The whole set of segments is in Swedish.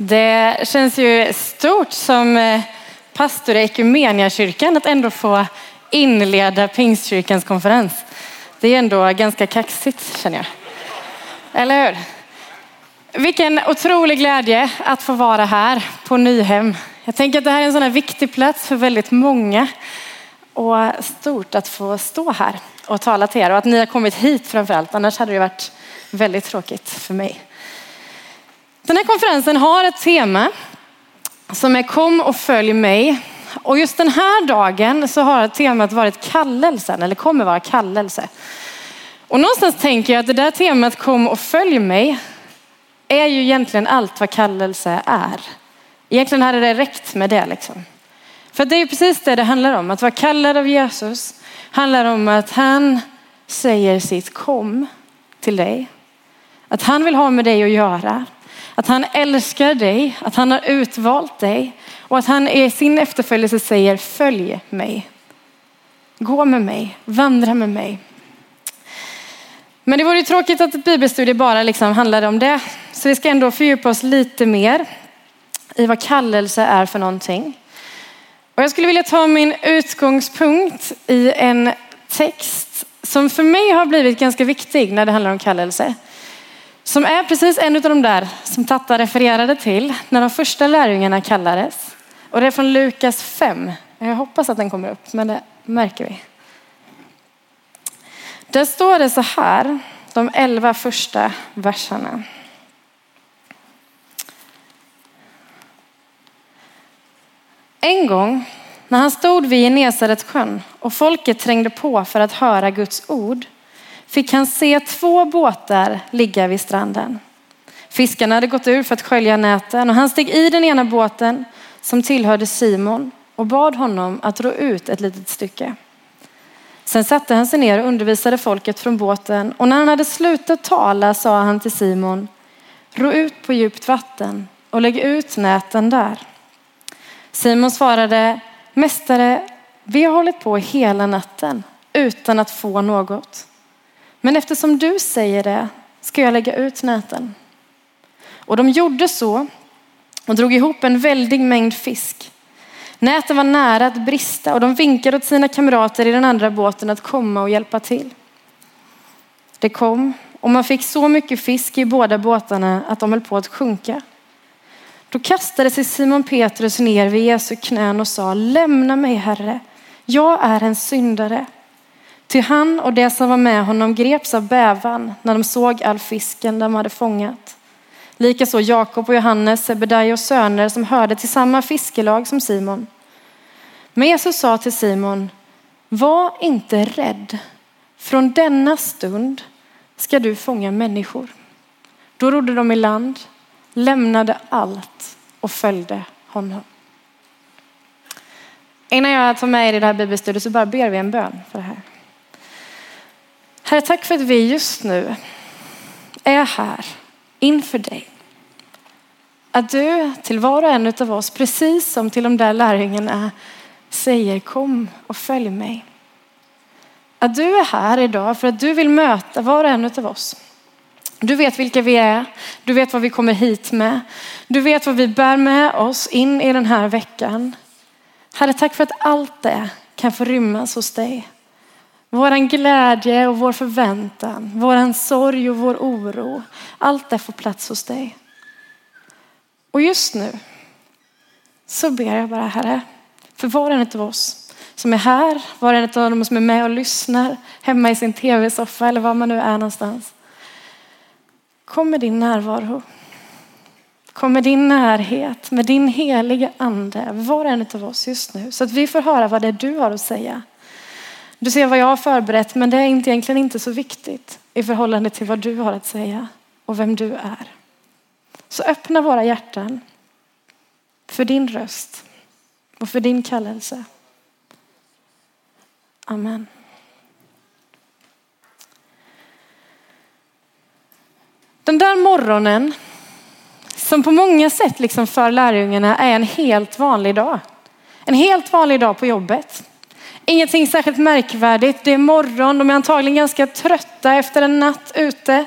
Det känns ju stort som eh, pastor i Equmeniakyrkan att ändå få inleda Pingstkyrkans konferens. Det är ändå ganska kaxigt känner jag. Eller hur? Vilken otrolig glädje att få vara här på Nyhem. Jag tänker att det här är en sån här viktig plats för väldigt många. Och stort att få stå här och tala till er och att ni har kommit hit framför allt. Annars hade det varit väldigt tråkigt för mig. Den här konferensen har ett tema som är kom och följ mig. Och just den här dagen så har temat varit kallelsen, eller kommer vara kallelse. Och någonstans tänker jag att det där temat kom och följ mig är ju egentligen allt vad kallelse är. Egentligen hade det räckt med det liksom. För det är precis det det handlar om. Att vara kallad av Jesus handlar om att han säger sitt kom till dig. Att han vill ha med dig att göra. Att han älskar dig, att han har utvalt dig och att han i sin efterföljelse säger följ mig. Gå med mig, vandra med mig. Men det vore ju tråkigt att ett bibelstudie bara liksom handlade om det. Så vi ska ändå fördjupa oss lite mer i vad kallelse är för någonting. Och jag skulle vilja ta min utgångspunkt i en text som för mig har blivit ganska viktig när det handlar om kallelse. Som är precis en av de där som Tatta refererade till när de första lärjungarna kallades. Och det är från Lukas 5. Jag hoppas att den kommer upp, men det märker vi. Där står det så här, de elva första verserna. En gång när han stod vid Genesarets sjön och folket trängde på för att höra Guds ord fick han se två båtar ligga vid stranden. Fiskarna hade gått ur för att skölja näten och han steg i den ena båten som tillhörde Simon och bad honom att ro ut ett litet stycke. Sen satte han sig ner och undervisade folket från båten och när han hade slutat tala sa han till Simon, ro ut på djupt vatten och lägg ut näten där. Simon svarade, mästare, vi har hållit på hela natten utan att få något. Men eftersom du säger det ska jag lägga ut näten. Och de gjorde så och drog ihop en väldig mängd fisk. Näten var nära att brista och de vinkade åt sina kamrater i den andra båten att komma och hjälpa till. Det kom och man fick så mycket fisk i båda båtarna att de höll på att sjunka. Då kastade sig Simon Petrus ner vid Jesu knän och sa, lämna mig Herre, jag är en syndare. Till han och det som var med honom greps av bävan när de såg all fisken de hade fångat. Likaså Jakob och Johannes, Sebedaios söner som hörde till samma fiskelag som Simon. Men Jesus sa till Simon, var inte rädd. Från denna stund ska du fånga människor. Då rodde de i land, lämnade allt och följde honom. Innan jag tar med er i det här bibelstudiet så bara ber vi en bön för det här. Herre, tack för att vi just nu är här inför dig. Att du till var och en av oss, precis som till de där lärjungarna, säger kom och följ mig. Att du är här idag för att du vill möta var och en av oss. Du vet vilka vi är. Du vet vad vi kommer hit med. Du vet vad vi bär med oss in i den här veckan. Herre, tack för att allt det kan få rymmas hos dig. Våran glädje och vår förväntan, våran sorg och vår oro. Allt det får plats hos dig. Och just nu så ber jag bara Herre, för var och en av oss som är här, var och en av dem som är med och lyssnar hemma i sin tv-soffa eller var man nu är någonstans. Kom med din närvaro. Kom med din närhet, med din heliga ande, var och en av oss just nu. Så att vi får höra vad det är du har att säga. Du ser vad jag har förberett, men det är egentligen inte så viktigt i förhållande till vad du har att säga och vem du är. Så öppna våra hjärtan för din röst och för din kallelse. Amen. Den där morgonen som på många sätt liksom för lärjungarna är en helt vanlig dag. En helt vanlig dag på jobbet. Ingenting särskilt märkvärdigt. Det är morgon, de är antagligen ganska trötta efter en natt ute.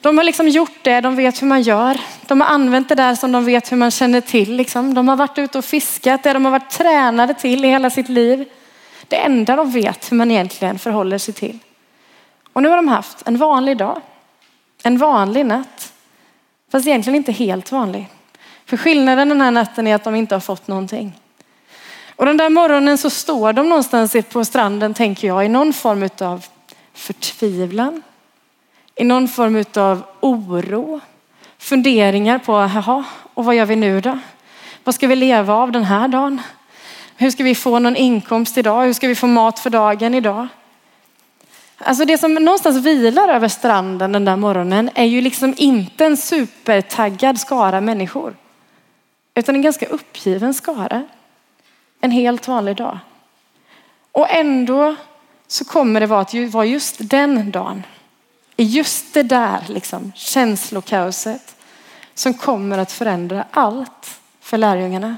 De har liksom gjort det, de vet hur man gör. De har använt det där som de vet hur man känner till. Liksom. De har varit ute och fiskat, det de har varit tränade till i hela sitt liv. Det enda de vet hur man egentligen förhåller sig till. Och nu har de haft en vanlig dag, en vanlig natt. Fast egentligen inte helt vanlig. För skillnaden den här natten är att de inte har fått någonting. Och den där morgonen så står de någonstans på stranden, tänker jag, i någon form av förtvivlan. I någon form av oro. Funderingar på, jaha, och vad gör vi nu då? Vad ska vi leva av den här dagen? Hur ska vi få någon inkomst idag? Hur ska vi få mat för dagen idag? Alltså det som någonstans vilar över stranden den där morgonen är ju liksom inte en supertaggad skara människor. Utan en ganska uppgiven skara. En helt vanlig dag. Och ändå så kommer det vara just den dagen, i just det där liksom, känslokaoset som kommer att förändra allt för lärjungarna.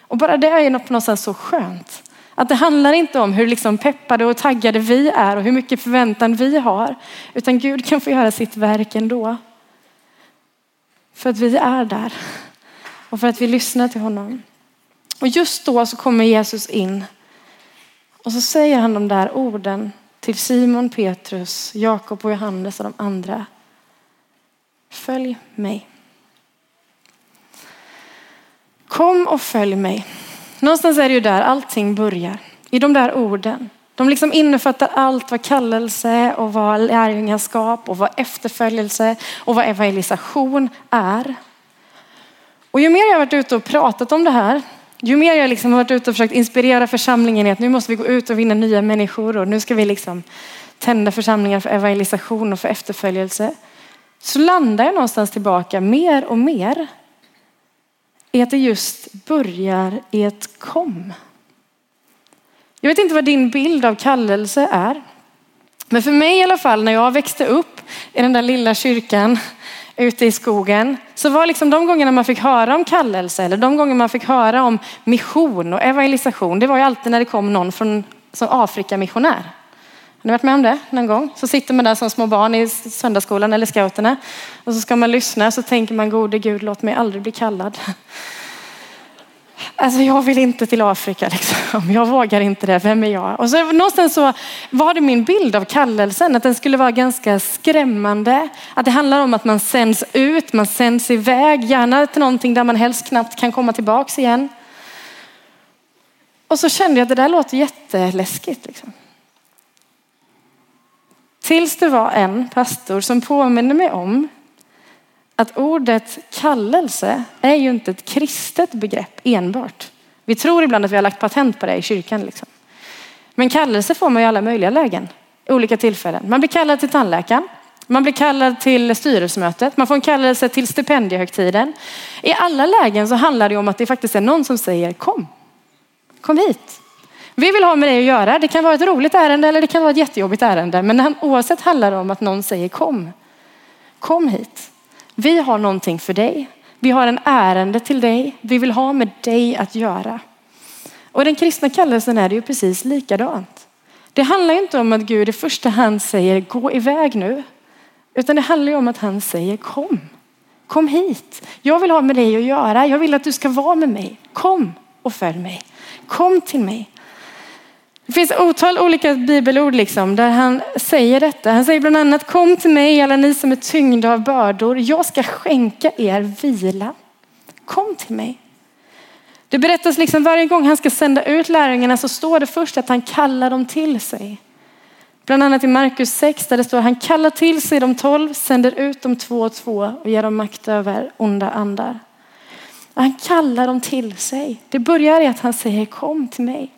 Och bara det är något sätt så skönt. Att det handlar inte om hur liksom peppade och taggade vi är och hur mycket förväntan vi har. Utan Gud kan få göra sitt verk ändå. För att vi är där. Och för att vi lyssnar till honom. Och just då så kommer Jesus in. Och så säger han de där orden till Simon, Petrus, Jakob och Johannes och de andra. Följ mig. Kom och följ mig. Någonstans är det ju där allting börjar. I de där orden. De liksom innefattar allt vad kallelse och vad lärjungaskap och vad efterföljelse och vad evangelisation är. Och ju mer jag har varit ute och pratat om det här, ju mer jag liksom har varit ute och försökt inspirera församlingen i att nu måste vi gå ut och vinna nya människor och nu ska vi liksom tända församlingar för evangelisation och för efterföljelse. Så landar jag någonstans tillbaka mer och mer i att det just börjar i ett kom. Jag vet inte vad din bild av kallelse är. Men för mig i alla fall när jag växte upp i den där lilla kyrkan ute i skogen så var liksom de gångerna man fick höra om kallelse eller de gånger man fick höra om mission och evangelisation. Det var ju alltid när det kom någon från som Afrikamissionär. Har ni varit med om det någon gång? Så sitter man där som små barn i söndagsskolan eller scouterna och så ska man lyssna så tänker man gode gud låt mig aldrig bli kallad. Alltså jag vill inte till Afrika liksom. Jag vågar inte det. Vem är jag? Och så någonstans så var det min bild av kallelsen att den skulle vara ganska skrämmande. Att det handlar om att man sänds ut, man sänds iväg, gärna till någonting där man helst knappt kan komma tillbaks igen. Och så kände jag att det där låter jätteläskigt. Liksom. Tills det var en pastor som påminner mig om att ordet kallelse är ju inte ett kristet begrepp enbart. Vi tror ibland att vi har lagt patent på det i kyrkan. Liksom. Men kallelse får man i alla möjliga lägen, olika tillfällen. Man blir kallad till tandläkaren, man blir kallad till styrelsemötet, man får en kallelse till stipendiehögtiden. I alla lägen så handlar det om att det faktiskt är någon som säger kom, kom hit. Vi vill ha med dig att göra. Det kan vara ett roligt ärende eller det kan vara ett jättejobbigt ärende. Men oavsett handlar det om att någon säger kom. Kom hit. Vi har någonting för dig. Vi har en ärende till dig. Vi vill ha med dig att göra. Och den kristna kallelsen är det ju precis likadant. Det handlar inte om att Gud i första hand säger gå iväg nu. Utan det handlar om att han säger kom. Kom hit. Jag vill ha med dig att göra. Jag vill att du ska vara med mig. Kom och följ mig. Kom till mig. Det finns otal olika bibelord liksom, där han säger detta. Han säger bland annat kom till mig alla ni som är tyngda av bördor. Jag ska skänka er vila. Kom till mig. Det berättas liksom varje gång han ska sända ut lärjungarna så står det först att han kallar dem till sig. Bland annat i Markus 6 där det står han kallar till sig de tolv, sänder ut dem två och två och ger dem makt över onda andar. Han kallar dem till sig. Det börjar i att han säger kom till mig.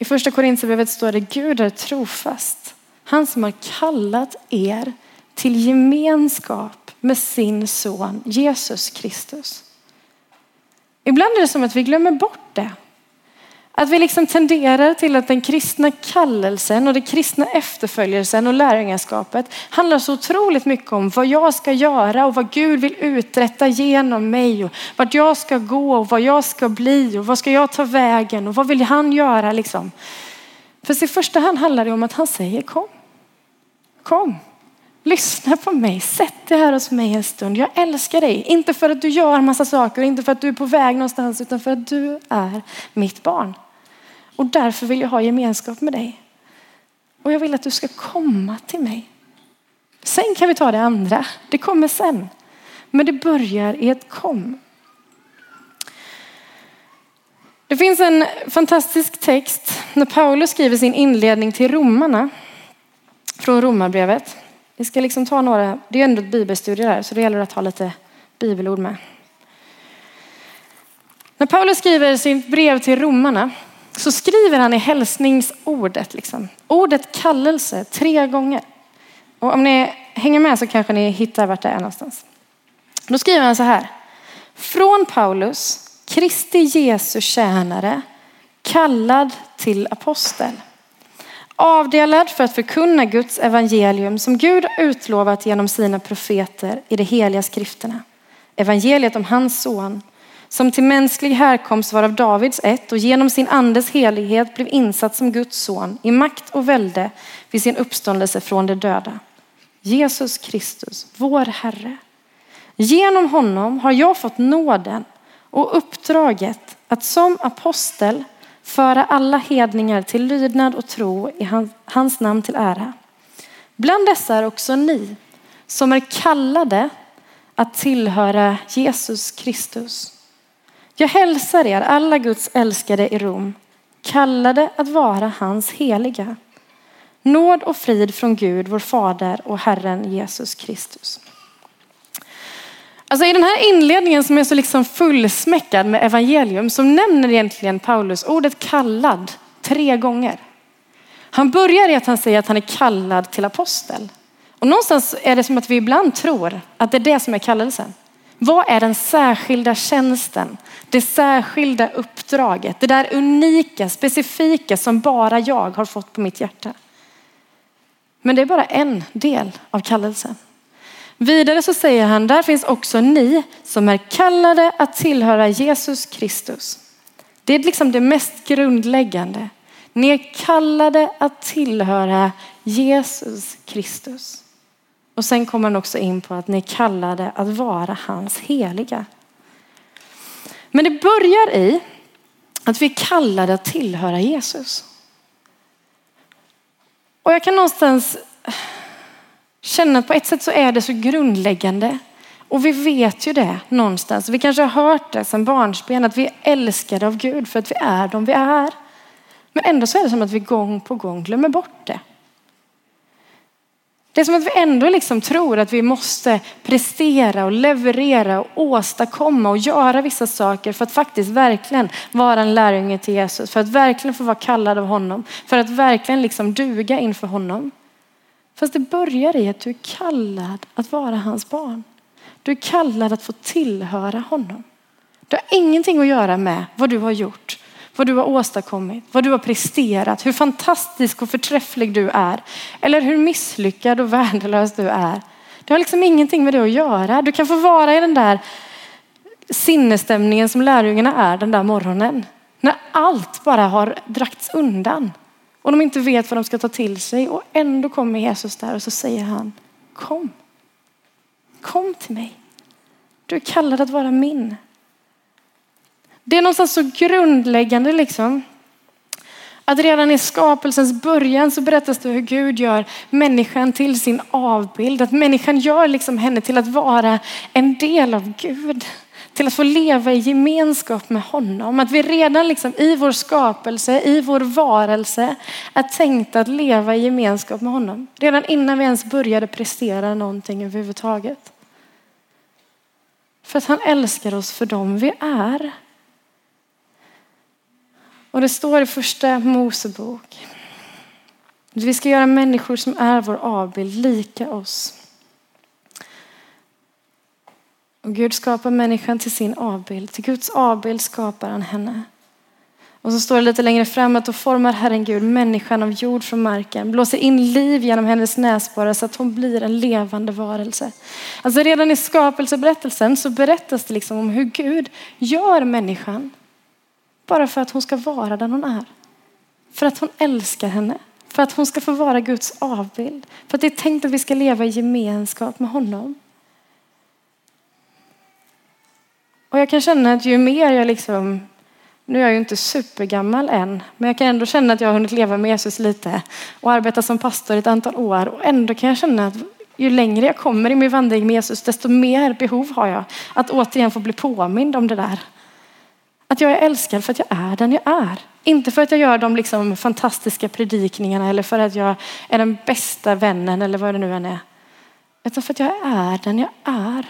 I första Korinthierbrevet står det Gud är trofast. Han som har kallat er till gemenskap med sin son Jesus Kristus. Ibland är det som att vi glömmer bort det. Att vi liksom tenderar till att den kristna kallelsen och den kristna efterföljelsen och lärjungaskapet handlar så otroligt mycket om vad jag ska göra och vad Gud vill uträtta genom mig och vart jag ska gå och vad jag ska bli och vad ska jag ta vägen och vad vill han göra liksom. För i första hand handlar det om att han säger kom. Kom. Lyssna på mig, sätt dig här hos mig en stund. Jag älskar dig, inte för att du gör massa saker, inte för att du är på väg någonstans, utan för att du är mitt barn. Och därför vill jag ha gemenskap med dig. Och jag vill att du ska komma till mig. Sen kan vi ta det andra, det kommer sen. Men det börjar i ett kom. Det finns en fantastisk text när Paulus skriver sin inledning till romarna från romarbrevet. Vi ska liksom ta några, det är ändå ett bibelstudie där så det gäller att ha lite bibelord med. När Paulus skriver sitt brev till romarna så skriver han i hälsningsordet, liksom. ordet kallelse tre gånger. Och om ni hänger med så kanske ni hittar vart det är någonstans. Då skriver han så här. Från Paulus, Kristi Jesu tjänare, kallad till apostel. Avdelad för att förkunna Guds evangelium som Gud har utlovat genom sina profeter i de heliga skrifterna. Evangeliet om hans son som till mänsklig härkomst var av Davids ett och genom sin andes helighet blev insatt som Guds son i makt och välde vid sin uppståndelse från de döda. Jesus Kristus, vår Herre. Genom honom har jag fått nåden och uppdraget att som apostel föra alla hedningar till lydnad och tro i hans namn till ära. Bland dessa är också ni som är kallade att tillhöra Jesus Kristus. Jag hälsar er alla Guds älskade i Rom, kallade att vara hans heliga. Nåd och frid från Gud, vår Fader och Herren Jesus Kristus. Alltså I den här inledningen som är så liksom fullsmäckad med evangelium så nämner egentligen Paulus ordet kallad tre gånger. Han börjar i att han säger att han är kallad till apostel. Och någonstans är det som att vi ibland tror att det är det som är kallelsen. Vad är den särskilda tjänsten? Det särskilda uppdraget, det där unika, specifika som bara jag har fått på mitt hjärta. Men det är bara en del av kallelsen. Vidare så säger han, där finns också ni som är kallade att tillhöra Jesus Kristus. Det är liksom det mest grundläggande. Ni är kallade att tillhöra Jesus Kristus. Och sen kommer han också in på att ni är kallade att vara hans heliga. Men det börjar i att vi är kallade att tillhöra Jesus. Och jag kan någonstans känna att på ett sätt så är det så grundläggande. Och vi vet ju det någonstans. Vi kanske har hört det sedan barnsben att vi är älskade av Gud för att vi är de vi är. Men ändå så är det som att vi gång på gång glömmer bort det. Det är som att vi ändå liksom tror att vi måste prestera och leverera och åstadkomma och göra vissa saker för att faktiskt verkligen vara en lärjunge till Jesus. För att verkligen få vara kallad av honom. För att verkligen liksom duga inför honom. Fast det börjar i att du är kallad att vara hans barn. Du är kallad att få tillhöra honom. Det har ingenting att göra med vad du har gjort, vad du har åstadkommit, vad du har presterat, hur fantastisk och förträfflig du är. Eller hur misslyckad och värdelös du är. Det har liksom ingenting med det att göra. Du kan få vara i den där sinnesstämningen som lärjungarna är den där morgonen. När allt bara har dragits undan. Och de inte vet vad de ska ta till sig. Och ändå kommer Jesus där och så säger han, kom. Kom till mig. Du är kallad att vara min. Det är någonstans så grundläggande liksom. Att redan i skapelsens början så berättas det hur Gud gör människan till sin avbild. Att människan gör liksom henne till att vara en del av Gud till att få leva i gemenskap med honom. Att vi redan liksom i vår skapelse, i vår varelse är tänkta att leva i gemenskap med honom. Redan innan vi ens började prestera någonting överhuvudtaget. För att han älskar oss för dem vi är. Och det står i första Mosebok. Att vi ska göra människor som är vår avbild lika oss. Och Gud skapar människan till sin avbild. Till Guds avbild skapar han henne. Och så står det lite längre fram att då formar Herren Gud människan av jord från marken, blåser in liv genom hennes näsborrar så att hon blir en levande varelse. Alltså redan i skapelseberättelsen så berättas det liksom om hur Gud gör människan bara för att hon ska vara den hon är. För att hon älskar henne. För att hon ska få vara Guds avbild. För att det är tänkt att vi ska leva i gemenskap med honom. Och jag kan känna att ju mer jag liksom, nu är jag ju inte supergammal än, men jag kan ändå känna att jag har hunnit leva med Jesus lite och arbeta som pastor ett antal år och ändå kan jag känna att ju längre jag kommer i min vandring med Jesus, desto mer behov har jag att återigen få bli påmind om det där. Att jag är älskad för att jag är den jag är. Inte för att jag gör de liksom fantastiska predikningarna eller för att jag är den bästa vännen eller vad det nu än är. Utan för att jag är den jag är.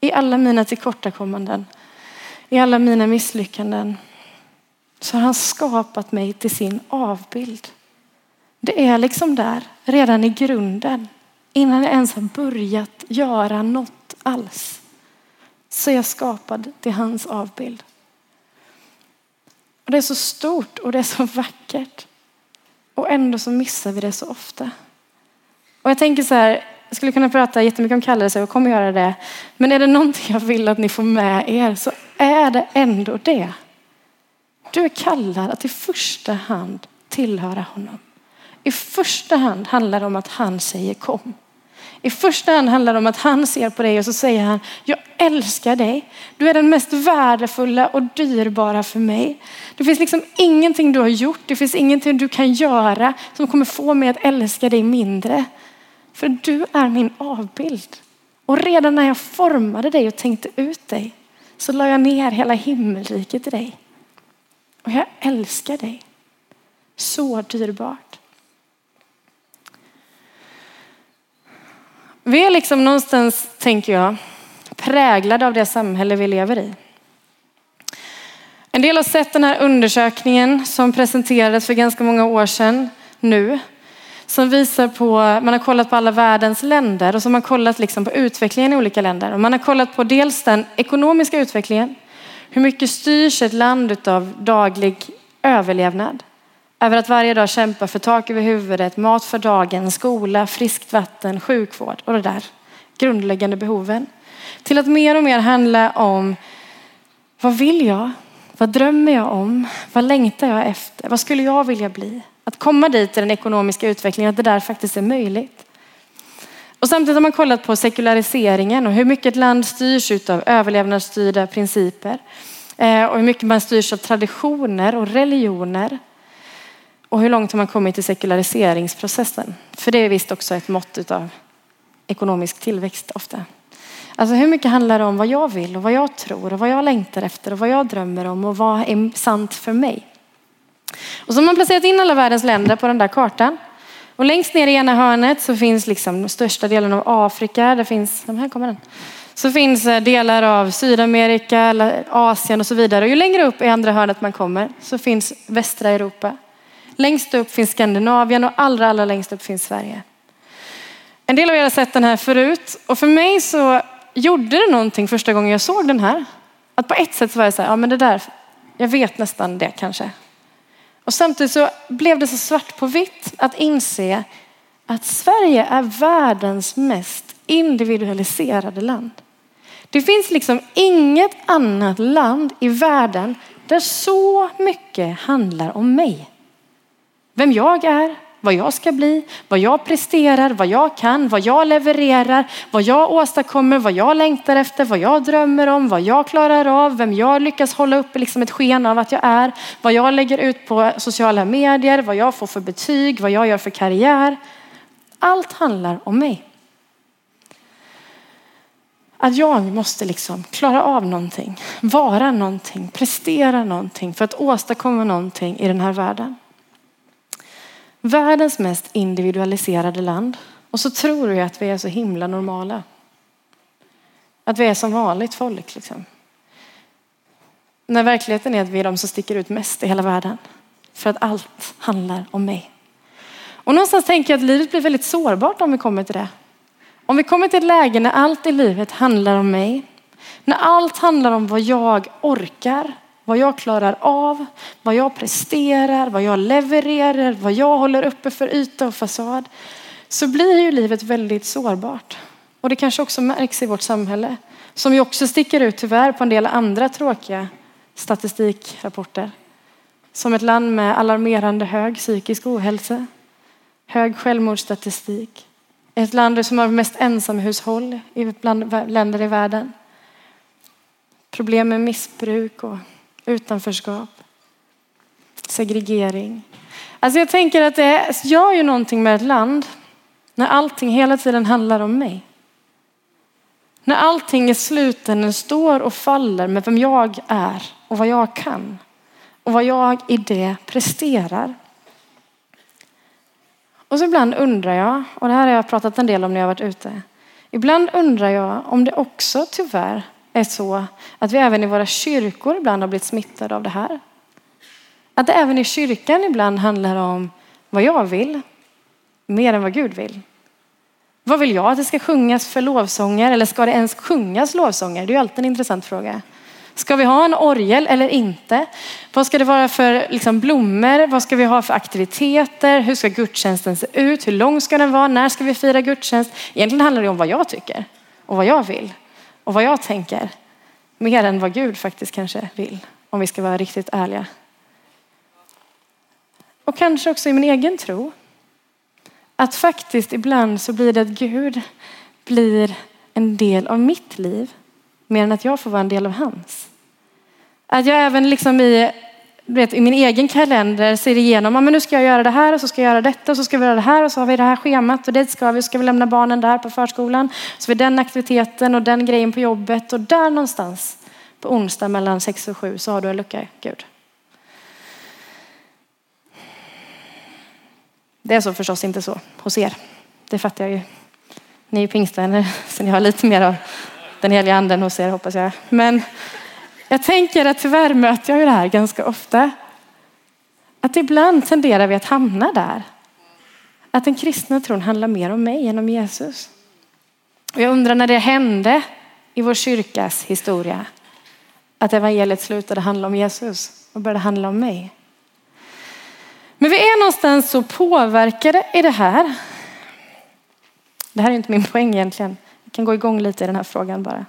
I alla mina tillkortakommanden, i alla mina misslyckanden så har han skapat mig till sin avbild. Det är liksom där, redan i grunden, innan jag ens har börjat göra något alls, så är jag skapad till hans avbild. Och det är så stort och det är så vackert. Och ändå så missar vi det så ofta. Och jag tänker så här, jag skulle kunna prata jättemycket om kallelse och kommer göra det. Men är det någonting jag vill att ni får med er så är det ändå det. Du är kallad att i första hand tillhöra honom. I första hand handlar det om att han säger kom. I första hand handlar det om att han ser på dig och så säger han, jag älskar dig. Du är den mest värdefulla och dyrbara för mig. Det finns liksom ingenting du har gjort, det finns ingenting du kan göra som kommer få mig att älska dig mindre. För du är min avbild. Och redan när jag formade dig och tänkte ut dig så la jag ner hela himmelriket i dig. Och jag älskar dig. Så dyrbart. Vi är liksom någonstans, tänker jag, präglade av det samhälle vi lever i. En del har sett den här undersökningen som presenterades för ganska många år sedan nu som visar på, man har kollat på alla världens länder och så har man kollat liksom på utvecklingen i olika länder. Och man har kollat på dels den ekonomiska utvecklingen, hur mycket styrs ett land av daglig överlevnad? Över att varje dag kämpa för tak över huvudet, mat för dagen, skola, friskt vatten, sjukvård och det där grundläggande behoven. Till att mer och mer handla om vad vill jag? Vad drömmer jag om? Vad längtar jag efter? Vad skulle jag vilja bli? Att komma dit i den ekonomiska utvecklingen, att det där faktiskt är möjligt. Och samtidigt har man kollat på sekulariseringen och hur mycket ett land styrs av överlevnadsstyrda principer. Eh, och hur mycket man styrs av traditioner och religioner. Och hur långt har man kommit i sekulariseringsprocessen? För det är visst också ett mått av ekonomisk tillväxt ofta. Alltså hur mycket handlar det om vad jag vill och vad jag tror och vad jag längtar efter och vad jag drömmer om och vad är sant för mig? Och så har man placerat in alla världens länder på den där kartan. Och längst ner i ena hörnet så finns liksom största delen av Afrika. Det finns, här kommer den. Så finns eh, delar av Sydamerika, Asien och så vidare. Och ju längre upp i andra hörnet man kommer så finns västra Europa. Längst upp finns Skandinavien och allra, allra längst upp finns Sverige. En del av er har sett den här förut och för mig så gjorde det någonting första gången jag såg den här. Att på ett sätt så var jag så här, ja men det där, jag vet nästan det kanske. Och samtidigt så blev det så svart på vitt att inse att Sverige är världens mest individualiserade land. Det finns liksom inget annat land i världen där så mycket handlar om mig. Vem jag är, vad jag ska bli, vad jag presterar, vad jag kan, vad jag levererar, vad jag åstadkommer, vad jag längtar efter, vad jag drömmer om, vad jag klarar av, vem jag lyckas hålla upp liksom ett sken av att jag är, vad jag lägger ut på sociala medier, vad jag får för betyg, vad jag gör för karriär. Allt handlar om mig. Att jag måste liksom klara av någonting, vara någonting, prestera någonting för att åstadkomma någonting i den här världen. Världens mest individualiserade land. Och så tror vi att vi är så himla normala. Att vi är som vanligt folk. Liksom. När verkligheten är att vi är de som sticker ut mest i hela världen. För att allt handlar om mig. Och någonstans tänker jag att livet blir väldigt sårbart om vi kommer till det. Om vi kommer till ett läge när allt i livet handlar om mig. När allt handlar om vad jag orkar, vad jag klarar av, vad jag presterar, vad jag levererar, vad jag håller uppe för yta och fasad. Så blir ju livet väldigt sårbart. Och det kanske också märks i vårt samhälle. Som ju också sticker ut tyvärr på en del andra tråkiga statistikrapporter. Som ett land med alarmerande hög psykisk ohälsa. hög självmordsstatistik. Ett land som har mest ensamhushåll bland länder i världen. Problem med missbruk och utanförskap. Segregering. Alltså jag tänker att det gör ju någonting med ett land när allting hela tiden handlar om mig. När allting i slutändan står och faller med vem jag är och vad jag kan och vad jag i det presterar. Och så ibland undrar jag, och det här har jag pratat en del om när jag varit ute. Ibland undrar jag om det också tyvärr är så att vi även i våra kyrkor ibland har blivit smittade av det här. Att det även i kyrkan ibland handlar om vad jag vill mer än vad Gud vill. Vad vill jag att det ska sjungas för lovsånger eller ska det ens sjungas lovsånger? Det är ju alltid en intressant fråga. Ska vi ha en orgel eller inte? Vad ska det vara för liksom, blommor? Vad ska vi ha för aktiviteter? Hur ska gudstjänsten se ut? Hur lång ska den vara? När ska vi fira gudstjänst? Egentligen handlar det om vad jag tycker och vad jag vill och vad jag tänker. Mer än vad Gud faktiskt kanske vill, om vi ska vara riktigt ärliga. Och kanske också i min egen tro. Att faktiskt ibland så blir det att Gud blir en del av mitt liv mer än att jag får vara en del av hans. Att jag även liksom i, vet, i min egen kalender ser igenom, men nu ska jag göra det här och så ska jag göra detta och så ska vi göra det här och så har vi det här schemat och dit ska vi, ska vi lämna barnen där på förskolan. Så vi den aktiviteten och den grejen på jobbet och där någonstans på onsdag mellan sex och sju så har du en lucka, Gud. Det är så förstås inte så hos er. Det fattar jag ju. Ni är ju pingstvänner så ni har lite mer av den heliga anden hos er hoppas jag. Men jag tänker att tyvärr möter jag ju det här ganska ofta. Att ibland tenderar vi att hamna där. Att den kristna tron handlar mer om mig än om Jesus. Och jag undrar när det hände i vår kyrkas historia. Att evangeliet slutade handla om Jesus och började handla om mig. Men vi är någonstans så påverkade i det här. Det här är inte min poäng egentligen. Jag kan gå igång lite i den här frågan bara.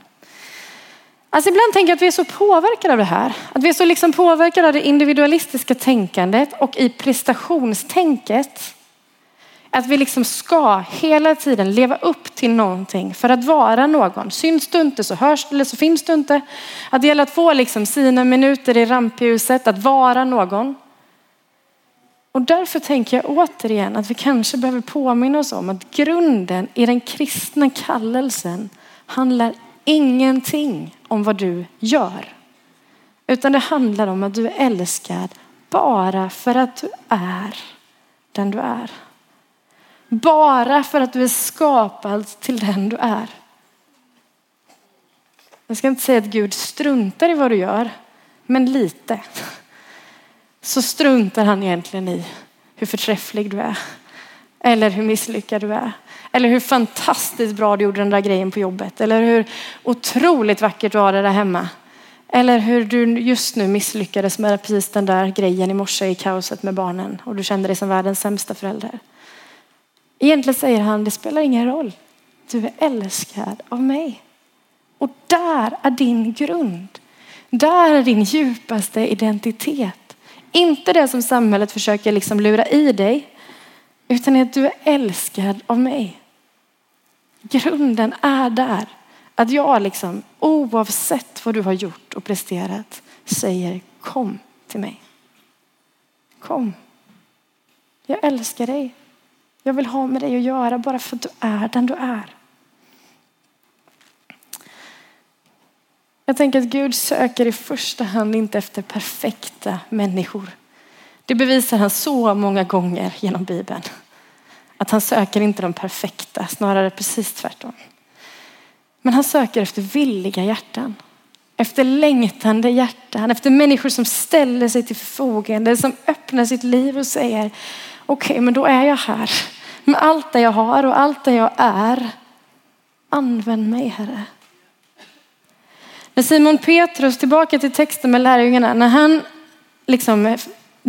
Alltså ibland tänker jag att vi är så påverkade av det här. Att vi är så liksom påverkade av det individualistiska tänkandet och i prestationstänket. Att vi liksom ska hela tiden leva upp till någonting för att vara någon. Syns du inte så hörs eller så finns du inte. Att det gäller att få liksom sina minuter i rampljuset, att vara någon. Och därför tänker jag återigen att vi kanske behöver påminna oss om att grunden i den kristna kallelsen handlar ingenting om vad du gör. Utan det handlar om att du är älskad bara för att du är den du är. Bara för att du är skapad till den du är. Jag ska inte säga att Gud struntar i vad du gör, men lite så struntar han egentligen i hur förträfflig du är. Eller hur misslyckad du är. Eller hur fantastiskt bra du gjorde den där grejen på jobbet. Eller hur otroligt vackert du har det där hemma. Eller hur du just nu misslyckades med precis den där grejen i morse i kaoset med barnen och du kände dig som världens sämsta förälder. Egentligen säger han, det spelar ingen roll. Du är älskad av mig. Och där är din grund. Där är din djupaste identitet. Inte det som samhället försöker liksom lura i dig, utan att du är älskad av mig. Grunden är där. Att jag liksom, oavsett vad du har gjort och presterat, säger kom till mig. Kom. Jag älskar dig. Jag vill ha med dig att göra bara för att du är den du är. Jag tänker att Gud söker i första hand inte efter perfekta människor. Det bevisar han så många gånger genom Bibeln. Att han söker inte de perfekta, snarare precis tvärtom. Men han söker efter villiga hjärtan. Efter längtande hjärtan, efter människor som ställer sig till förfogande, som öppnar sitt liv och säger okej, okay, men då är jag här med allt det jag har och allt det jag är. Använd mig Herre. När Simon Petrus, tillbaka till texten med lärjungarna, när han liksom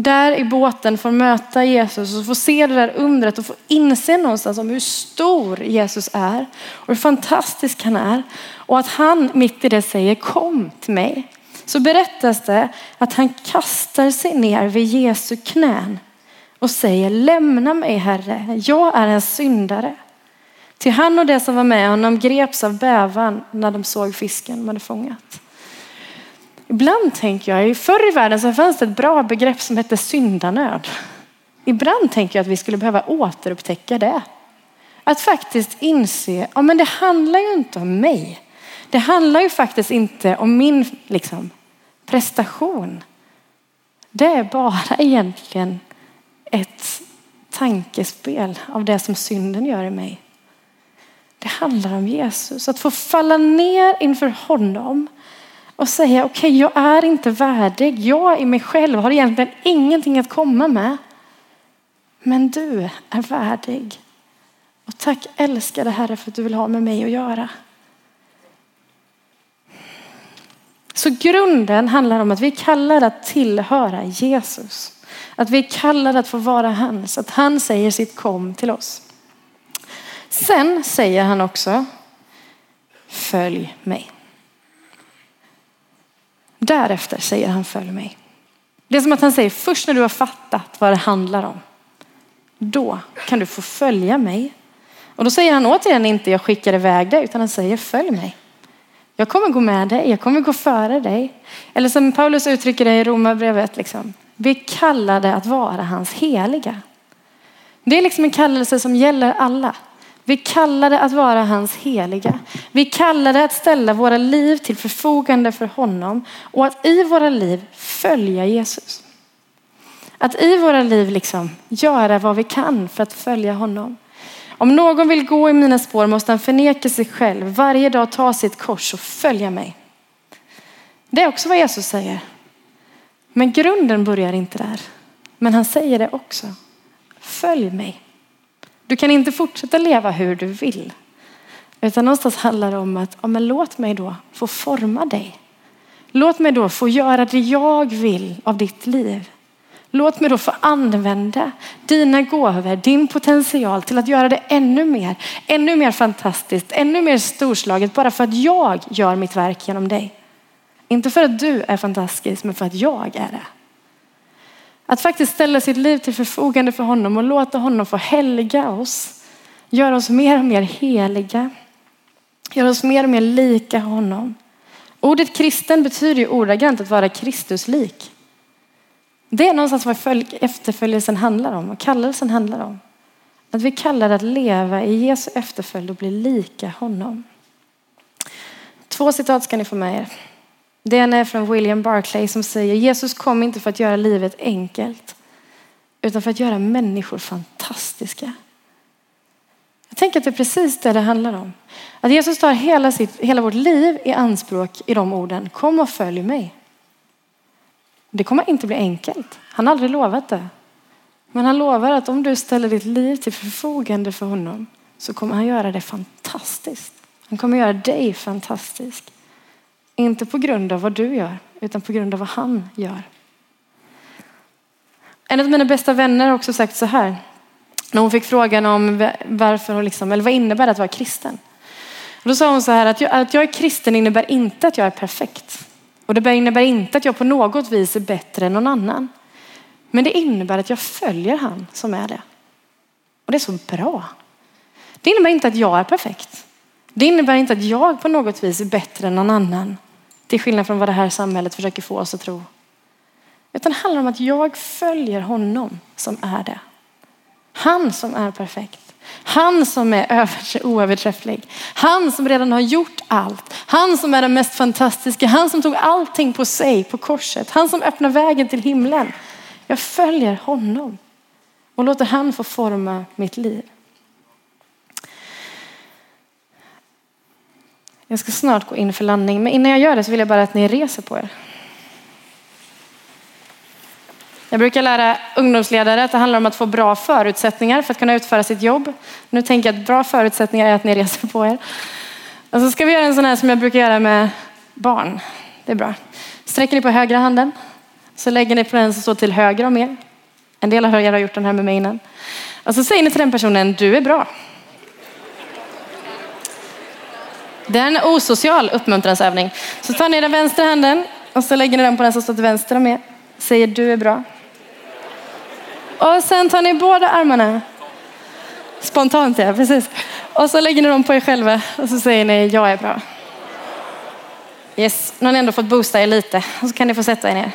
där i båten får möta Jesus och får se det där undret och får inse någonstans om hur stor Jesus är och hur fantastisk han är. Och att han mitt i det säger kom till mig. Så berättas det att han kastar sig ner vid Jesu knän och säger lämna mig Herre, jag är en syndare. Till han och det som var med honom greps av bävan när de såg fisken de hade fångat. Ibland tänker jag, förr i världen så fanns det ett bra begrepp som hette syndanöd. Ibland tänker jag att vi skulle behöva återupptäcka det. Att faktiskt inse, ja men det handlar ju inte om mig. Det handlar ju faktiskt inte om min liksom, prestation. Det är bara egentligen ett tankespel av det som synden gör i mig. Det handlar om Jesus. Att få falla ner inför honom och säga okej, okay, jag är inte värdig. Jag i mig själv har egentligen ingenting att komma med. Men du är värdig. Och tack älskade Herre för att du vill ha med mig att göra. Så grunden handlar om att vi är kallade att tillhöra Jesus. Att vi är kallade att få vara hans. Att han säger sitt kom till oss. Sen säger han också följ mig. Därefter säger han följ mig. Det är som att han säger först när du har fattat vad det handlar om. Då kan du få följa mig. Och då säger han återigen inte jag skickar iväg dig utan han säger följ mig. Jag kommer gå med dig, jag kommer gå före dig. Eller som Paulus uttrycker det i Romarbrevet, liksom. vi kallade att vara hans heliga. Det är liksom en kallelse som gäller alla. Vi kallade att vara hans heliga. Vi kallade att ställa våra liv till förfogande för honom och att i våra liv följa Jesus. Att i våra liv liksom göra vad vi kan för att följa honom. Om någon vill gå i mina spår måste han förneka sig själv, varje dag ta sitt kors och följa mig. Det är också vad Jesus säger. Men grunden börjar inte där. Men han säger det också. Följ mig. Du kan inte fortsätta leva hur du vill. Utan någonstans handlar det om att ja, men låt mig då få forma dig. Låt mig då få göra det jag vill av ditt liv. Låt mig då få använda dina gåvor, din potential till att göra det ännu mer, ännu mer fantastiskt, ännu mer storslaget bara för att jag gör mitt verk genom dig. Inte för att du är fantastisk, men för att jag är det. Att faktiskt ställa sitt liv till förfogande för honom och låta honom få helga oss. Göra oss mer och mer heliga. Göra oss mer och mer lika honom. Ordet kristen betyder ju ordagrant att vara Kristuslik. Det är någonstans vad efterföljelsen handlar om och kallelsen handlar om. Att vi kallar att leva i Jesu efterföljd och bli lika honom. Två citat ska ni få med er. Det är från William Barclay som säger Jesus kom inte för att göra livet enkelt utan för att göra människor fantastiska. Jag tänker att det är precis det det handlar om. Att Jesus tar hela, sitt, hela vårt liv i anspråk i de orden. Kom och följ mig. Det kommer inte bli enkelt. Han har aldrig lovat det. Men han lovar att om du ställer ditt liv till förfogande för honom så kommer han göra det fantastiskt. Han kommer göra dig fantastisk. Inte på grund av vad du gör, utan på grund av vad han gör. En av mina bästa vänner har också sagt så här. När hon fick frågan om varför hon liksom, eller vad innebär det att vara kristen? Då sa hon så här att jag, att jag är kristen innebär inte att jag är perfekt. Och det innebär inte att jag på något vis är bättre än någon annan. Men det innebär att jag följer han som är det. Och det är så bra. Det innebär inte att jag är perfekt. Det innebär inte att jag på något vis är bättre än någon annan. Till skillnad från vad det här samhället försöker få oss att tro. Utan det handlar om att jag följer honom som är det. Han som är perfekt. Han som är oöverträfflig. Han som redan har gjort allt. Han som är den mest fantastiska. Han som tog allting på sig på korset. Han som öppnar vägen till himlen. Jag följer honom och låter han få forma mitt liv. Jag ska snart gå in för landning, men innan jag gör det så vill jag bara att ni reser på er. Jag brukar lära ungdomsledare att det handlar om att få bra förutsättningar för att kunna utföra sitt jobb. Nu tänker jag att bra förutsättningar är att ni reser på er. Och så ska vi göra en sån här som jag brukar göra med barn. Det är bra. Sträcker ni på högra handen. Så lägger ni på den som står till höger om er. En del av er har gjort den här med mig innan. Och så säger ni till den personen, du är bra. Det är en osocial uppmuntransövning. Så tar ni den vänstra handen och så lägger ni den på den som står till vänster om er. Säger du är bra. Och sen tar ni båda armarna. Spontant ja, precis. Och så lägger ni dem på er själva och så säger ni jag är bra. Yes, nu har ni ändå fått boosta er lite och så kan ni få sätta er ner.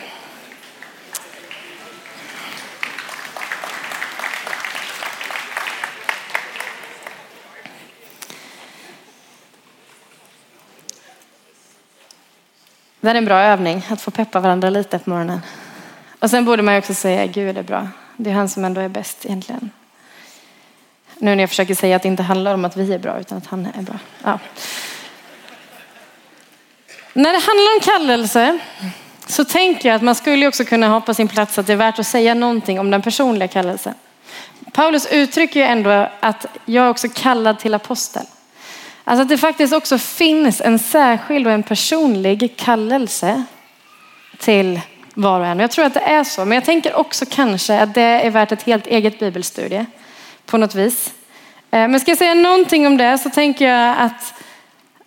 Det här är en bra övning att få peppa varandra lite på morgonen. Och sen borde man också säga Gud är bra. Det är han som ändå är bäst egentligen. Nu när jag försöker säga att det inte handlar om att vi är bra utan att han är bra. Ja. När det handlar om kallelse så tänker jag att man skulle också kunna ha på sin plats att det är värt att säga någonting om den personliga kallelsen. Paulus uttrycker ju ändå att jag är också kallad till apostel. Alltså att det faktiskt också finns en särskild och en personlig kallelse till var och en. Jag tror att det är så, men jag tänker också kanske att det är värt ett helt eget bibelstudie på något vis. Eh, men ska jag säga någonting om det så tänker jag att,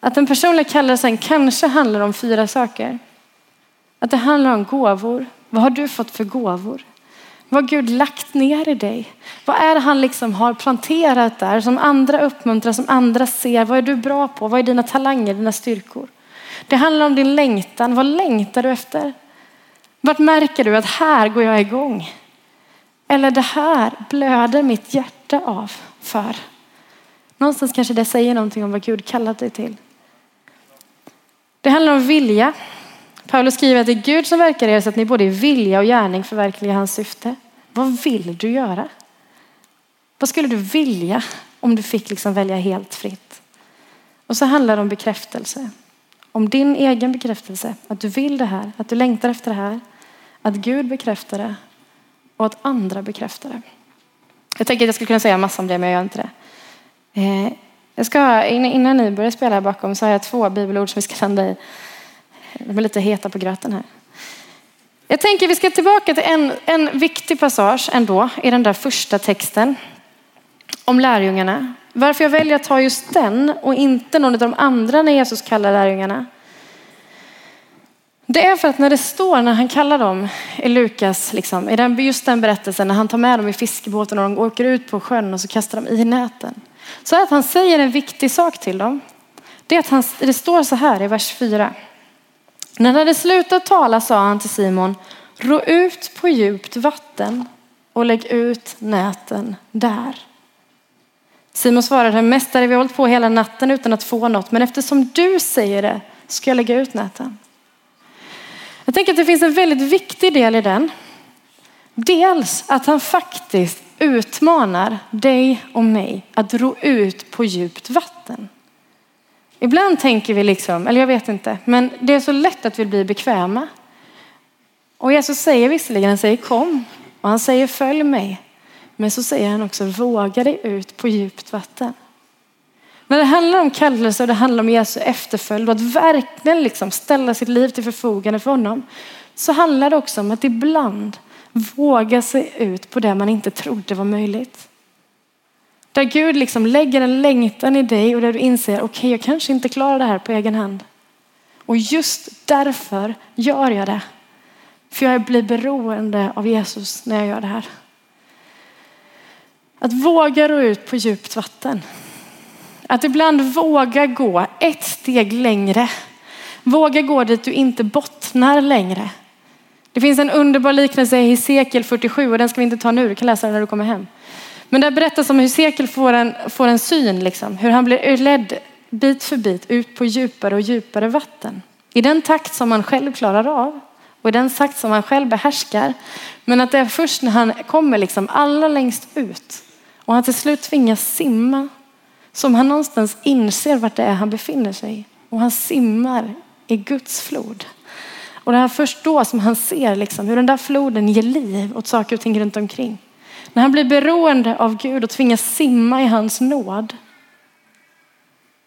att den personliga kallelsen kanske handlar om fyra saker. Att det handlar om gåvor. Vad har du fått för gåvor? Vad Gud lagt ner i dig? Vad är det han liksom har planterat där som andra uppmuntrar, som andra ser? Vad är du bra på? Vad är dina talanger, dina styrkor? Det handlar om din längtan. Vad längtar du efter? Vart märker du att här går jag igång? Eller det här blöder mitt hjärta av för. Någonstans kanske det säger någonting om vad Gud kallat dig till. Det handlar om vilja. Paulus skriver att det är Gud som verkar i er så att ni både i vilja och gärning förverkligar hans syfte. Vad vill du göra? Vad skulle du vilja om du fick liksom välja helt fritt? Och så handlar det om bekräftelse. Om din egen bekräftelse. Att du vill det här, att du längtar efter det här. Att Gud bekräftar det och att andra bekräftar det. Jag tänker att jag skulle kunna säga massa om det, men jag gör inte det. Eh, jag ska, innan ni börjar spela här bakom så har jag två bibelord som vi ska landa i. De är lite heta på gröten här. Jag tänker vi ska tillbaka till en, en viktig passage ändå i den där första texten om lärjungarna. Varför jag väljer att ta just den och inte någon av de andra när Jesus kallar lärjungarna. Det är för att när det står när han kallar dem i Lukas, liksom, i den, just den berättelsen när han tar med dem i fiskebåten och de åker ut på sjön och så kastar de i näten. Så är att han säger en viktig sak till dem. Det är att han, det står så här i vers 4. När han hade slutat tala sa han till Simon, ro ut på djupt vatten och lägg ut näten där. Simon svarade, mästare vi har hållit på hela natten utan att få något, men eftersom du säger det ska jag lägga ut näten. Jag tänker att det finns en väldigt viktig del i den. Dels att han faktiskt utmanar dig och mig att ro ut på djupt vatten. Ibland tänker vi liksom, eller jag vet inte, men det är så lätt att vi blir bekväma. Och Jesus säger visserligen, han säger kom och han säger följ mig. Men så säger han också våga dig ut på djupt vatten. När det handlar om kallelse och det handlar om Jesu efterföljd och att verkligen liksom ställa sitt liv till förfogande för honom. Så handlar det också om att ibland våga sig ut på det man inte trodde var möjligt. Där Gud liksom lägger en längtan i dig och där du inser, okej okay, jag kanske inte klarar det här på egen hand. Och just därför gör jag det. För jag blir beroende av Jesus när jag gör det här. Att våga rå ut på djupt vatten. Att ibland våga gå ett steg längre. Våga gå dit du inte bottnar längre. Det finns en underbar liknelse i Hesekiel 47 och den ska vi inte ta nu, du kan läsa den när du kommer hem. Men där berättas om hur Sekel får en, får en syn, liksom. hur han blir ledd bit för bit ut på djupare och djupare vatten. I den takt som han själv klarar av och i den takt som han själv behärskar. Men att det är först när han kommer liksom allra längst ut och han till slut tvingas simma som han någonstans inser vart det är han befinner sig. Och han simmar i Guds flod. Och det är först då som han ser liksom hur den där floden ger liv åt saker och ting runt omkring. När han blir beroende av Gud och tvingas simma i hans nåd.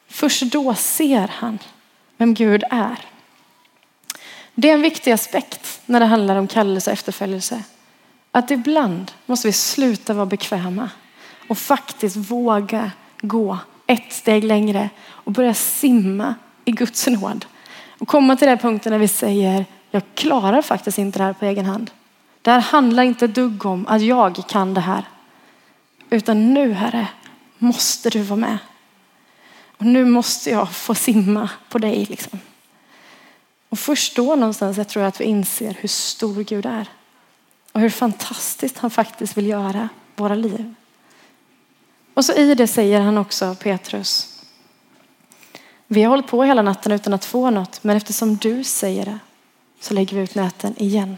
Först då ser han vem Gud är. Det är en viktig aspekt när det handlar om kallelse och efterföljelse. Att ibland måste vi sluta vara bekväma och faktiskt våga gå ett steg längre och börja simma i Guds nåd. Och komma till den punkten när vi säger, jag klarar faktiskt inte det här på egen hand. Det här handlar inte dugg om att jag kan det här. Utan nu Herre, måste du vara med. Och nu måste jag få simma på dig. Liksom. Och först då någonstans jag tror jag att vi inser hur stor Gud är. Och hur fantastiskt han faktiskt vill göra våra liv. Och så i det säger han också Petrus. Vi har hållit på hela natten utan att få något, men eftersom du säger det så lägger vi ut näten igen.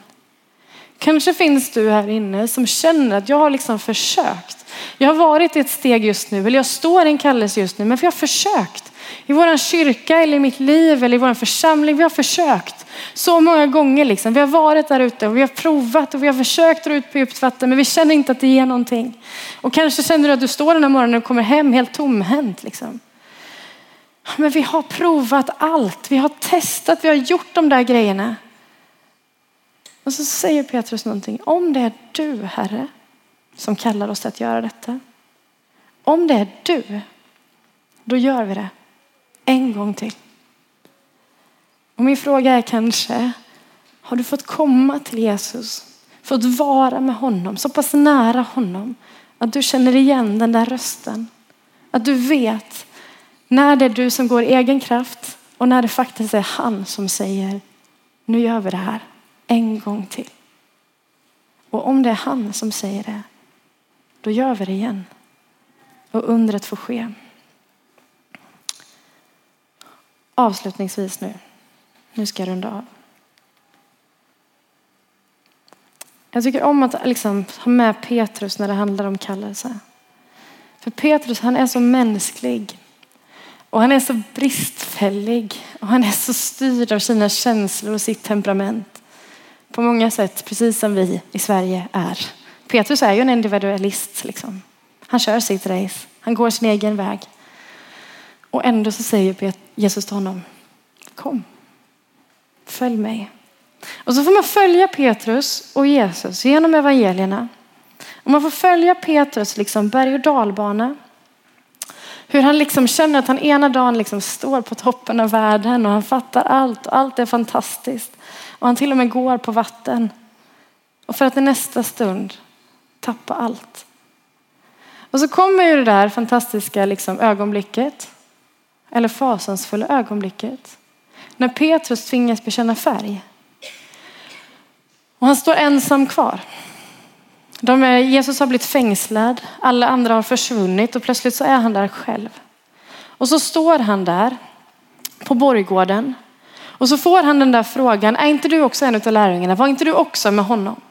Kanske finns du här inne som känner att jag har liksom försökt. Jag har varit i ett steg just nu, eller jag står i en kallelse just nu, men för jag har försökt. I vår kyrka eller i mitt liv eller i vår församling, vi har försökt så många gånger. Liksom. Vi har varit där ute och vi har provat och vi har försökt dra ut på djupt vatten, men vi känner inte att det ger någonting. Och kanske känner du att du står den här morgonen och kommer hem helt tomhänt. Liksom. Men vi har provat allt. Vi har testat, vi har gjort de där grejerna. Och så säger Petrus någonting. Om det är du, Herre, som kallar oss att göra detta. Om det är du, då gör vi det. En gång till. Och min fråga är kanske, har du fått komma till Jesus? Fått vara med honom, så pass nära honom att du känner igen den där rösten. Att du vet när det är du som går i egen kraft och när det faktiskt är han som säger, nu gör vi det här en gång till. Och om det är han som säger det, då gör vi det igen. Och undret får ske. Avslutningsvis nu. Nu ska jag runda av. Jag tycker om att liksom ha med Petrus när det handlar om kallelse. För Petrus han är så mänsklig. Och han är så bristfällig. Och han är så styrd av sina känslor och sitt temperament. På många sätt, precis som vi i Sverige är. Petrus är ju en individualist. Liksom. Han kör sitt race. Han går sin egen väg. Och ändå så säger Jesus till honom, kom, följ mig. Och så får man följa Petrus och Jesus genom evangelierna. Och man får följa Petrus liksom berg och dalbana. Hur han liksom känner att han ena dagen liksom står på toppen av världen och han fattar allt och allt är fantastiskt. Och han till och med går på vatten. Och för att i nästa stund tappa allt. Och så kommer ju det där fantastiska liksom ögonblicket eller fasansfulla ögonblicket när Petrus tvingas bekänna färg. Och han står ensam kvar. De är, Jesus har blivit fängslad, alla andra har försvunnit och plötsligt så är han där själv. Och så står han där på borggården och så får han den där frågan, är inte du också en av lärjungarna? Var inte du också med honom?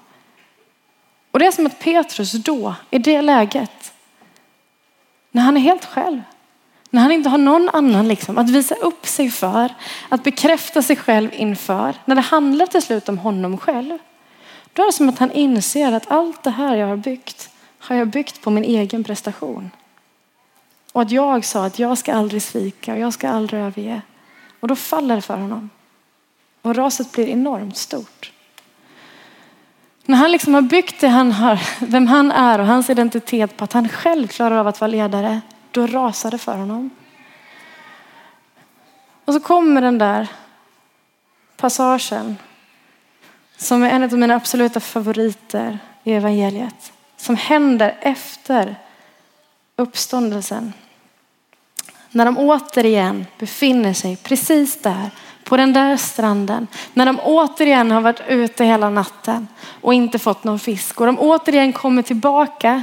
Och det är som att Petrus då, i det läget, när han är helt själv, när han inte har någon annan liksom, att visa upp sig för, att bekräfta sig själv inför. När det handlar till slut om honom själv. Då är det som att han inser att allt det här jag har byggt har jag byggt på min egen prestation. Och att jag sa att jag ska aldrig svika och jag ska aldrig överge. Och då faller det för honom. Och raset blir enormt stort. När han liksom har byggt det han har, vem han är och hans identitet på att han själv klarar av att vara ledare, då rasar det för honom. Och så kommer den där passagen som är en av mina absoluta favoriter i evangeliet. Som händer efter uppståndelsen. När de återigen befinner sig precis där, på den där stranden. När de återigen har varit ute hela natten och inte fått någon fisk. Och de återigen kommer tillbaka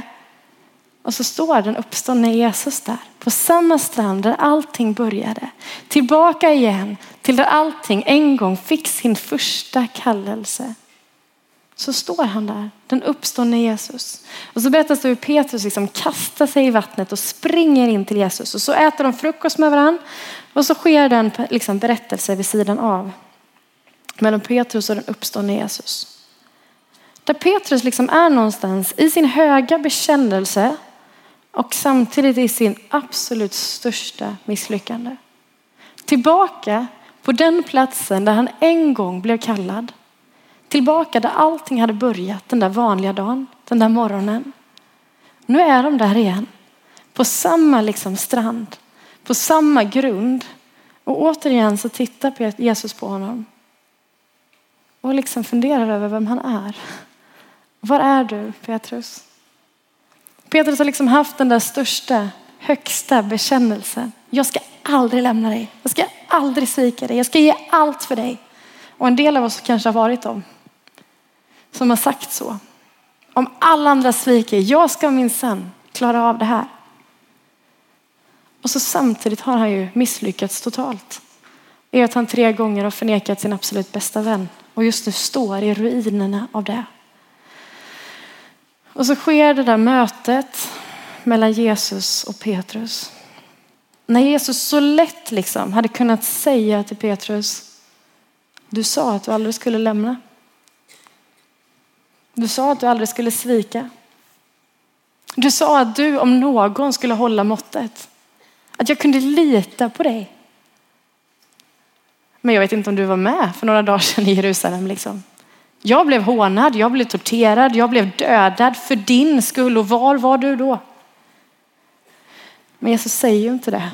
och så står den uppståndne Jesus där på samma strand där allting började. Tillbaka igen till där allting en gång fick sin första kallelse. Så står han där, den uppståndne Jesus. Och så berättas det hur Petrus liksom kastar sig i vattnet och springer in till Jesus. Och så äter de frukost med varandra. Och så sker den liksom berättelse vid sidan av. Mellan Petrus och den uppståndne Jesus. Där Petrus liksom är någonstans i sin höga bekännelse och samtidigt i sin absolut största misslyckande. Tillbaka på den platsen där han en gång blev kallad. Tillbaka där allting hade börjat den där vanliga dagen, den där morgonen. Nu är de där igen. På samma liksom strand, på samma grund. Och återigen så tittar Jesus på honom. Och liksom funderar över vem han är. Var är du Petrus? Petrus har liksom haft den där största, högsta bekännelsen. Jag ska aldrig lämna dig. Jag ska aldrig svika dig. Jag ska ge allt för dig. Och en del av oss kanske har varit dem som har sagt så. Om alla andra sviker, jag ska minsann klara av det här. Och så samtidigt har han ju misslyckats totalt. I att han tre gånger har förnekat sin absolut bästa vän och just nu står i ruinerna av det. Och så sker det där mötet mellan Jesus och Petrus. När Jesus så lätt liksom hade kunnat säga till Petrus, du sa att du aldrig skulle lämna. Du sa att du aldrig skulle svika. Du sa att du om någon skulle hålla måttet. Att jag kunde lita på dig. Men jag vet inte om du var med för några dagar sedan i Jerusalem. Liksom. Jag blev hånad, jag blev torterad, jag blev dödad för din skull. Och var var du då? Men Jesus säger ju inte det.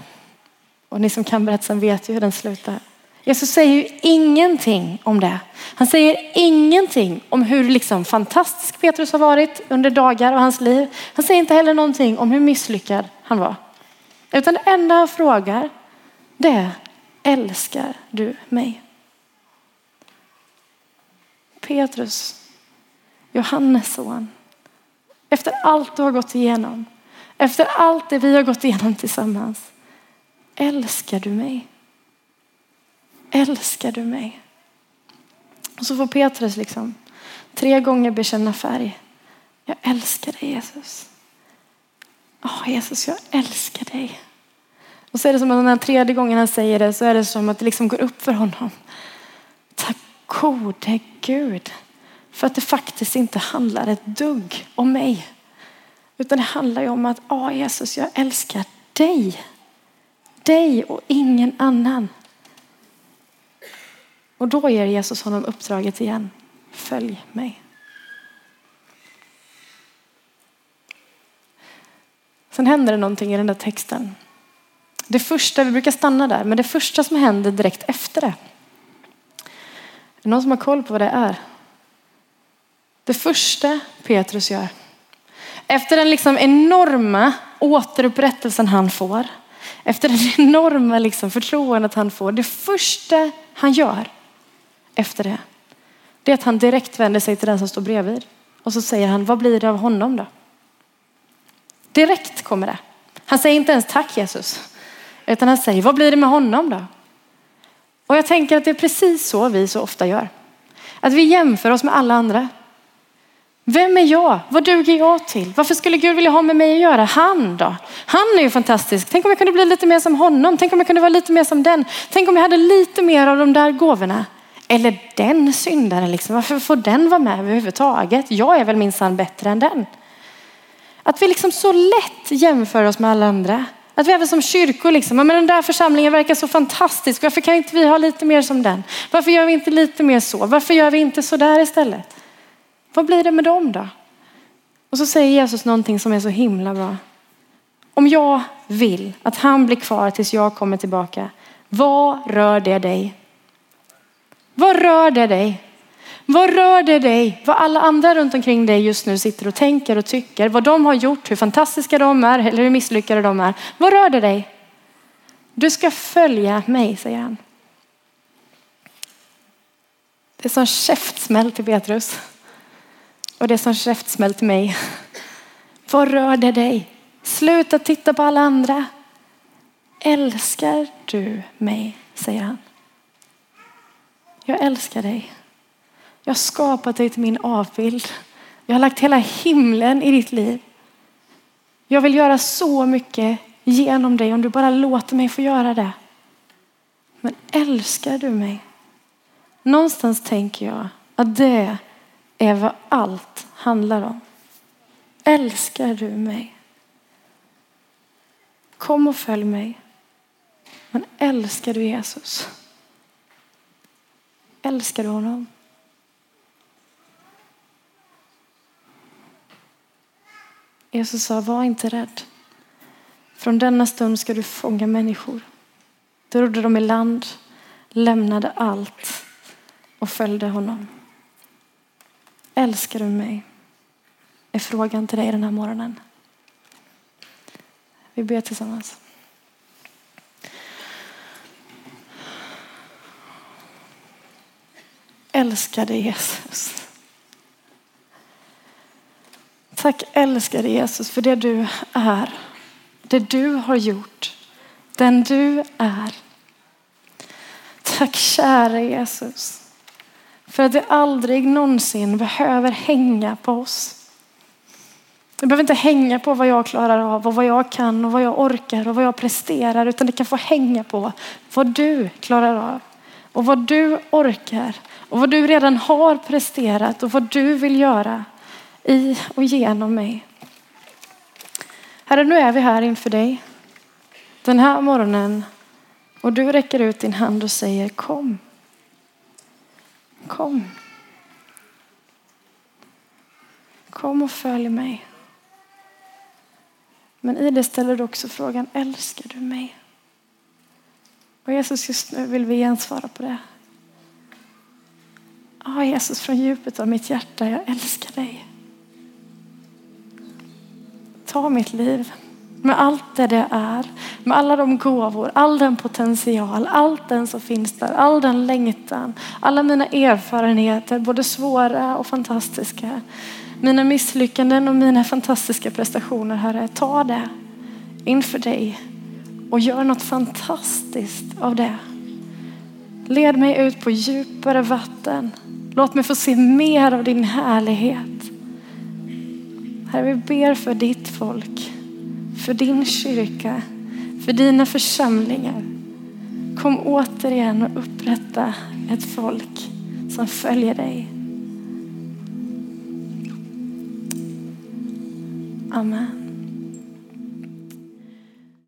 Och ni som kan berättelsen vet ju hur den slutar. Jesus säger ju ingenting om det. Han säger ingenting om hur liksom fantastisk Petrus har varit under dagar och hans liv. Han säger inte heller någonting om hur misslyckad han var. Utan det enda han frågar det är, älskar du mig? Petrus, Johannes son. Efter allt du har gått igenom, efter allt det vi har gått igenom tillsammans. Älskar du mig? Älskar du mig? Och så får Petrus liksom tre gånger bekänna färg. Jag älskar dig Jesus. Oh, Jesus, jag älskar dig. Och så är det som att den här tredje gången han säger det så är det som att det liksom går upp för honom. Tack gode Gud. För att det faktiskt inte handlar ett dugg om mig. Utan det handlar ju om att, ja oh, Jesus, jag älskar dig. Dig och ingen annan. Och då ger Jesus honom uppdraget igen. Följ mig. Sen händer det någonting i den där texten. Det första, vi brukar stanna där, men det första som händer direkt efter det. Är det någon som har koll på vad det är? Det första Petrus gör. Efter den liksom enorma återupprättelsen han får. Efter det enorma liksom förtroendet han får. Det första han gör efter det. Det är att han direkt vänder sig till den som står bredvid. Och så säger han, vad blir det av honom då? Direkt kommer det. Han säger inte ens tack Jesus. Utan han säger, vad blir det med honom då? Och jag tänker att det är precis så vi så ofta gör. Att vi jämför oss med alla andra. Vem är jag? Vad duger jag till? Varför skulle Gud vilja ha med mig att göra? Han då? Han är ju fantastisk. Tänk om jag kunde bli lite mer som honom. Tänk om jag kunde vara lite mer som den. Tänk om jag hade lite mer av de där gåvorna. Eller den syndaren, liksom. varför får den vara med överhuvudtaget? Jag är väl minsann bättre än den. Att vi liksom så lätt jämför oss med alla andra. Att vi även som kyrkor liksom, men den där församlingen verkar så fantastisk. Varför kan inte vi ha lite mer som den? Varför gör vi inte lite mer så? Varför gör vi inte så där istället? Vad blir det med dem då? Och så säger Jesus någonting som är så himla bra. Om jag vill att han blir kvar tills jag kommer tillbaka, vad rör det dig? Vad rör det dig? Vad rör det dig? Vad alla andra runt omkring dig just nu sitter och tänker och tycker. Vad de har gjort, hur fantastiska de är eller hur misslyckade de är. Vad rör det dig? Du ska följa mig, säger han. Det är som käftsmäll till Petrus. Och det är som käftsmäll till mig. Vad rör det dig? Sluta titta på alla andra. Älskar du mig? säger han. Jag älskar dig. Jag har skapat dig till min avbild. Jag har lagt hela himlen i ditt liv. Jag vill göra så mycket genom dig om du bara låter mig få göra det. Men älskar du mig? Någonstans tänker jag att det är vad allt handlar om. Älskar du mig? Kom och följ mig. Men älskar du Jesus? Älskar du honom? Jesus sa, var inte rädd. Från denna stund ska du fånga människor. Då rodde de i land, lämnade allt och följde honom. Älskar du mig? är frågan till dig den här morgonen. Vi ber tillsammans. Älskade Jesus. Tack älskade Jesus för det du är. Det du har gjort. Den du är. Tack kära Jesus. För att det aldrig någonsin behöver hänga på oss. Det behöver inte hänga på vad jag klarar av och vad jag kan och vad jag orkar och vad jag presterar. Utan det kan få hänga på vad du klarar av och vad du orkar och vad du redan har presterat och vad du vill göra i och genom mig. Herre, nu är vi här inför dig den här morgonen och du räcker ut din hand och säger kom. Kom. Kom och följ mig. Men i det ställer du också frågan, älskar du mig? Och Jesus, just nu vill vi gensvara på det. Ja, Jesus, från djupet av mitt hjärta, jag älskar dig. Ta mitt liv med allt det det är, med alla de gåvor, all den potential, allt den som finns där, all den längtan, alla mina erfarenheter, både svåra och fantastiska. Mina misslyckanden och mina fantastiska prestationer, Herre, ta det inför dig och gör något fantastiskt av det. Led mig ut på djupare vatten. Låt mig få se mer av din härlighet. Herre, vi ber för ditt folk, för din kyrka, för dina församlingar. Kom återigen och upprätta ett folk som följer dig. Amen.